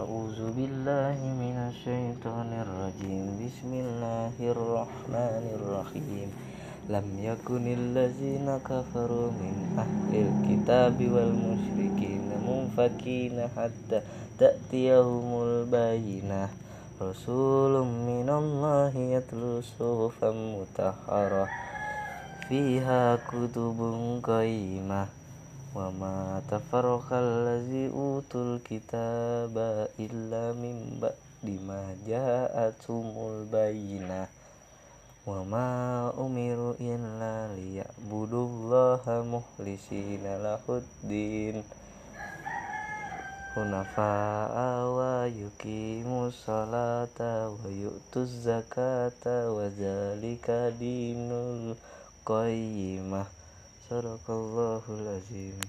أعوذ بالله من الشيطان الرجيم بسم الله الرحمن الرحيم لم يكن الذين كفروا من أهل الكتاب والمشركين منفكين حتى تأتيهم البينة رسول من الله يتلو صحفا مطهرة فيها كتب قيمة Wama tafarokal lazi utul kita mimba dimaja atumul bayina. Wama umiru in la liya budullah muhlisi zakata wa zalika dinul qayyimah. azim.